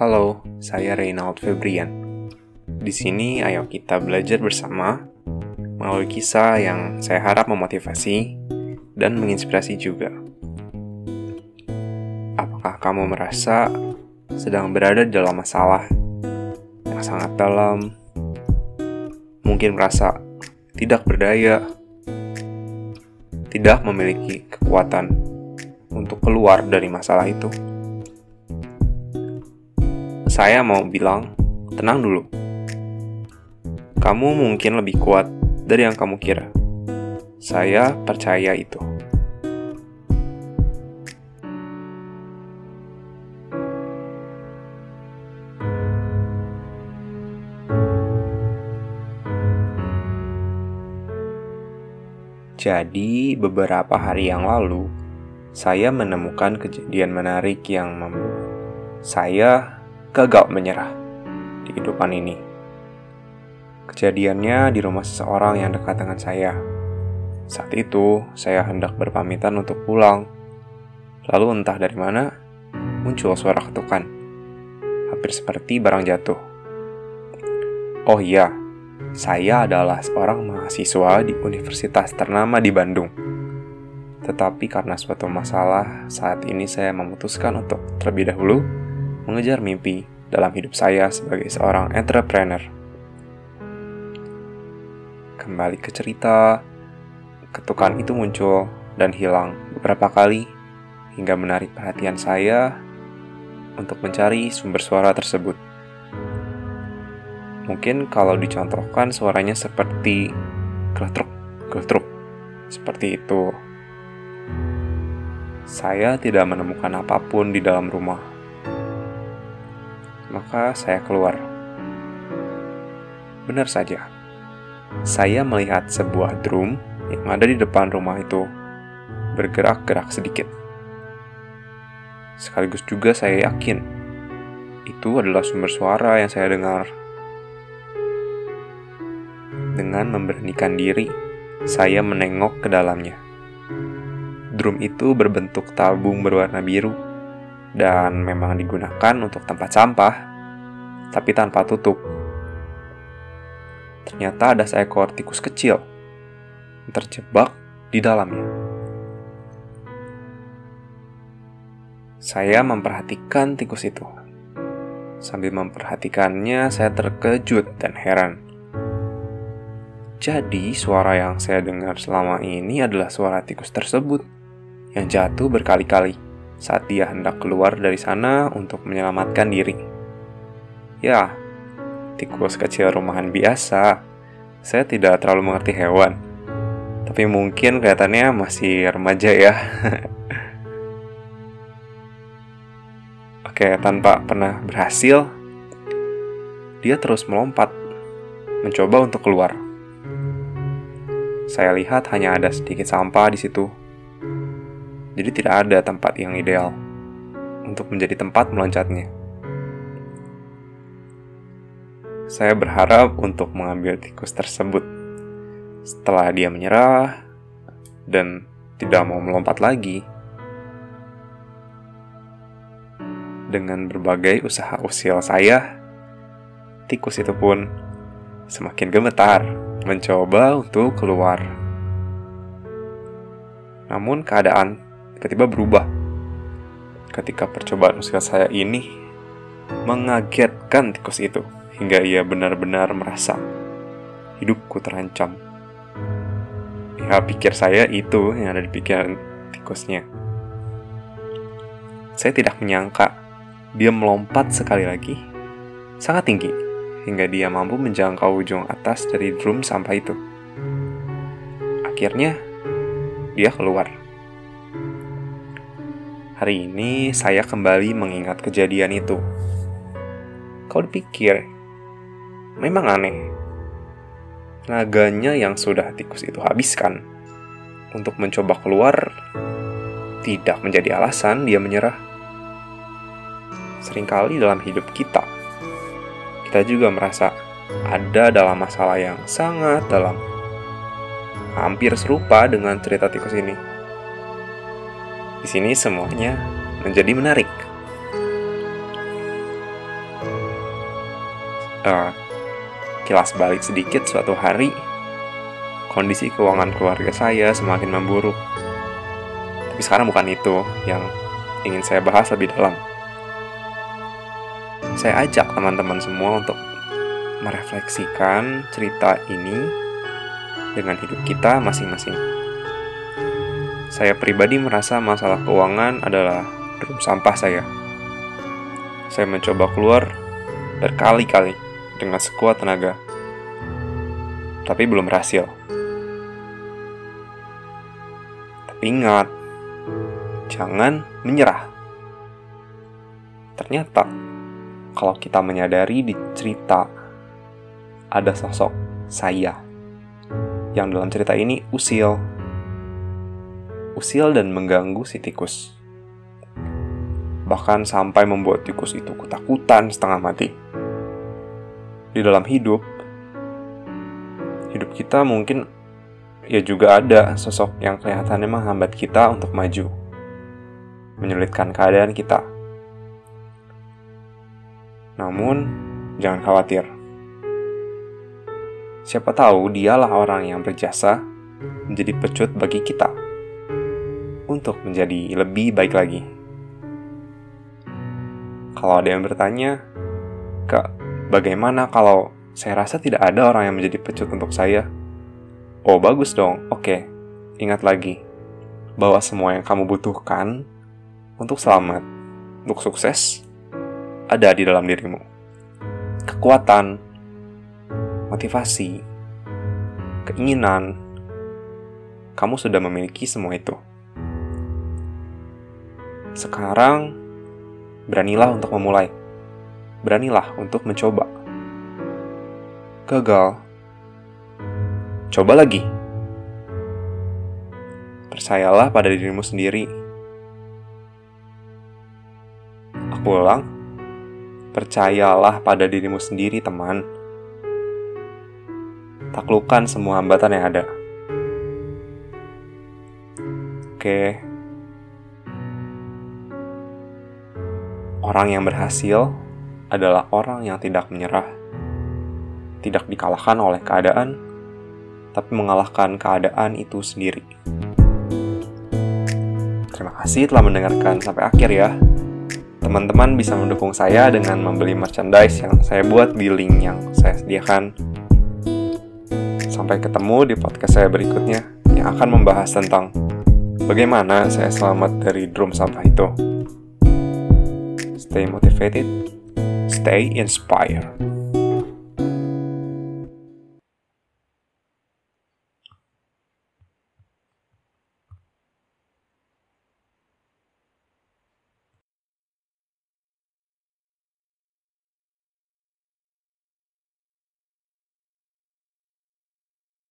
Halo, saya Reynald Febrian. Di sini ayo kita belajar bersama melalui kisah yang saya harap memotivasi dan menginspirasi juga. Apakah kamu merasa sedang berada dalam masalah yang sangat dalam? Mungkin merasa tidak berdaya, tidak memiliki kekuatan untuk keluar dari masalah itu saya mau bilang, tenang dulu. Kamu mungkin lebih kuat dari yang kamu kira. Saya percaya itu. Jadi, beberapa hari yang lalu, saya menemukan kejadian menarik yang membuat saya gagal menyerah di kehidupan ini. Kejadiannya di rumah seseorang yang dekat dengan saya. Saat itu, saya hendak berpamitan untuk pulang. Lalu entah dari mana, muncul suara ketukan. Hampir seperti barang jatuh. Oh iya, saya adalah seorang mahasiswa di universitas ternama di Bandung. Tetapi karena suatu masalah, saat ini saya memutuskan untuk terlebih dahulu mengejar mimpi dalam hidup saya sebagai seorang entrepreneur. Kembali ke cerita, ketukan itu muncul dan hilang beberapa kali hingga menarik perhatian saya untuk mencari sumber suara tersebut. Mungkin kalau dicontohkan suaranya seperti geletruk, geletruk, seperti itu. Saya tidak menemukan apa pun di dalam rumah maka saya keluar. Benar saja, saya melihat sebuah drum yang ada di depan rumah itu bergerak-gerak sedikit. Sekaligus juga saya yakin itu adalah sumber suara yang saya dengar. Dengan memberanikan diri, saya menengok ke dalamnya. Drum itu berbentuk tabung berwarna biru dan memang digunakan untuk tempat sampah, tapi tanpa tutup. Ternyata ada seekor tikus kecil terjebak di dalamnya. Saya memperhatikan tikus itu. Sambil memperhatikannya, saya terkejut dan heran. Jadi, suara yang saya dengar selama ini adalah suara tikus tersebut yang jatuh berkali-kali saat dia hendak keluar dari sana untuk menyelamatkan diri. Ya, tikus kecil rumahan biasa. Saya tidak terlalu mengerti hewan, tapi mungkin kelihatannya masih remaja ya. Oke, tanpa pernah berhasil, dia terus melompat, mencoba untuk keluar. Saya lihat hanya ada sedikit sampah di situ jadi tidak ada tempat yang ideal untuk menjadi tempat meloncatnya. Saya berharap untuk mengambil tikus tersebut. Setelah dia menyerah dan tidak mau melompat lagi, dengan berbagai usaha usil saya, tikus itu pun semakin gemetar mencoba untuk keluar. Namun keadaan tiba-tiba berubah. Ketika percobaan usia saya ini mengagetkan tikus itu hingga ia benar-benar merasa hidupku terancam. Ya pikir saya itu yang ada di pikiran tikusnya. Saya tidak menyangka dia melompat sekali lagi sangat tinggi hingga dia mampu menjangkau ujung atas dari drum sampah itu. Akhirnya, dia keluar. Hari ini saya kembali mengingat kejadian itu. Kau dipikir, memang aneh. Tenaganya yang sudah tikus itu habiskan untuk mencoba keluar tidak menjadi alasan dia menyerah. Seringkali dalam hidup kita, kita juga merasa ada dalam masalah yang sangat dalam. Hampir serupa dengan cerita tikus ini. Di sini semuanya menjadi menarik. uh, kilas balik sedikit suatu hari kondisi keuangan keluarga saya semakin memburuk. Tapi sekarang bukan itu yang ingin saya bahas lebih dalam. Saya ajak teman-teman semua untuk merefleksikan cerita ini dengan hidup kita masing-masing. Saya pribadi merasa masalah keuangan adalah drum sampah saya. Saya mencoba keluar berkali-kali dengan sekuat tenaga, tapi belum berhasil. Ingat, jangan menyerah. Ternyata, kalau kita menyadari di cerita ada sosok saya yang dalam cerita ini usil, usil dan mengganggu si tikus. Bahkan sampai membuat tikus itu ketakutan setengah mati. Di dalam hidup, hidup kita mungkin ya juga ada sosok yang kelihatannya menghambat kita untuk maju, menyulitkan keadaan kita. Namun, jangan khawatir. Siapa tahu dialah orang yang berjasa menjadi pecut bagi kita untuk menjadi lebih baik lagi. Kalau ada yang bertanya, Kak, bagaimana kalau saya rasa tidak ada orang yang menjadi pecut untuk saya? Oh, bagus dong. Oke, ingat lagi bahwa semua yang kamu butuhkan untuk selamat, untuk sukses, ada di dalam dirimu. Kekuatan, motivasi, keinginan, kamu sudah memiliki semua itu. Sekarang, beranilah untuk memulai. Beranilah untuk mencoba. Gagal Coba lagi. Percayalah pada dirimu sendiri. Aku ulang. Percayalah pada dirimu sendiri, teman. Taklukkan semua hambatan yang ada. Oke. Orang yang berhasil adalah orang yang tidak menyerah, tidak dikalahkan oleh keadaan, tapi mengalahkan keadaan itu sendiri. Terima kasih telah mendengarkan sampai akhir ya. Teman-teman bisa mendukung saya dengan membeli merchandise yang saya buat di link yang saya sediakan. Sampai ketemu di podcast saya berikutnya yang akan membahas tentang bagaimana saya selamat dari drum sampah itu. Stay motivated, stay inspired.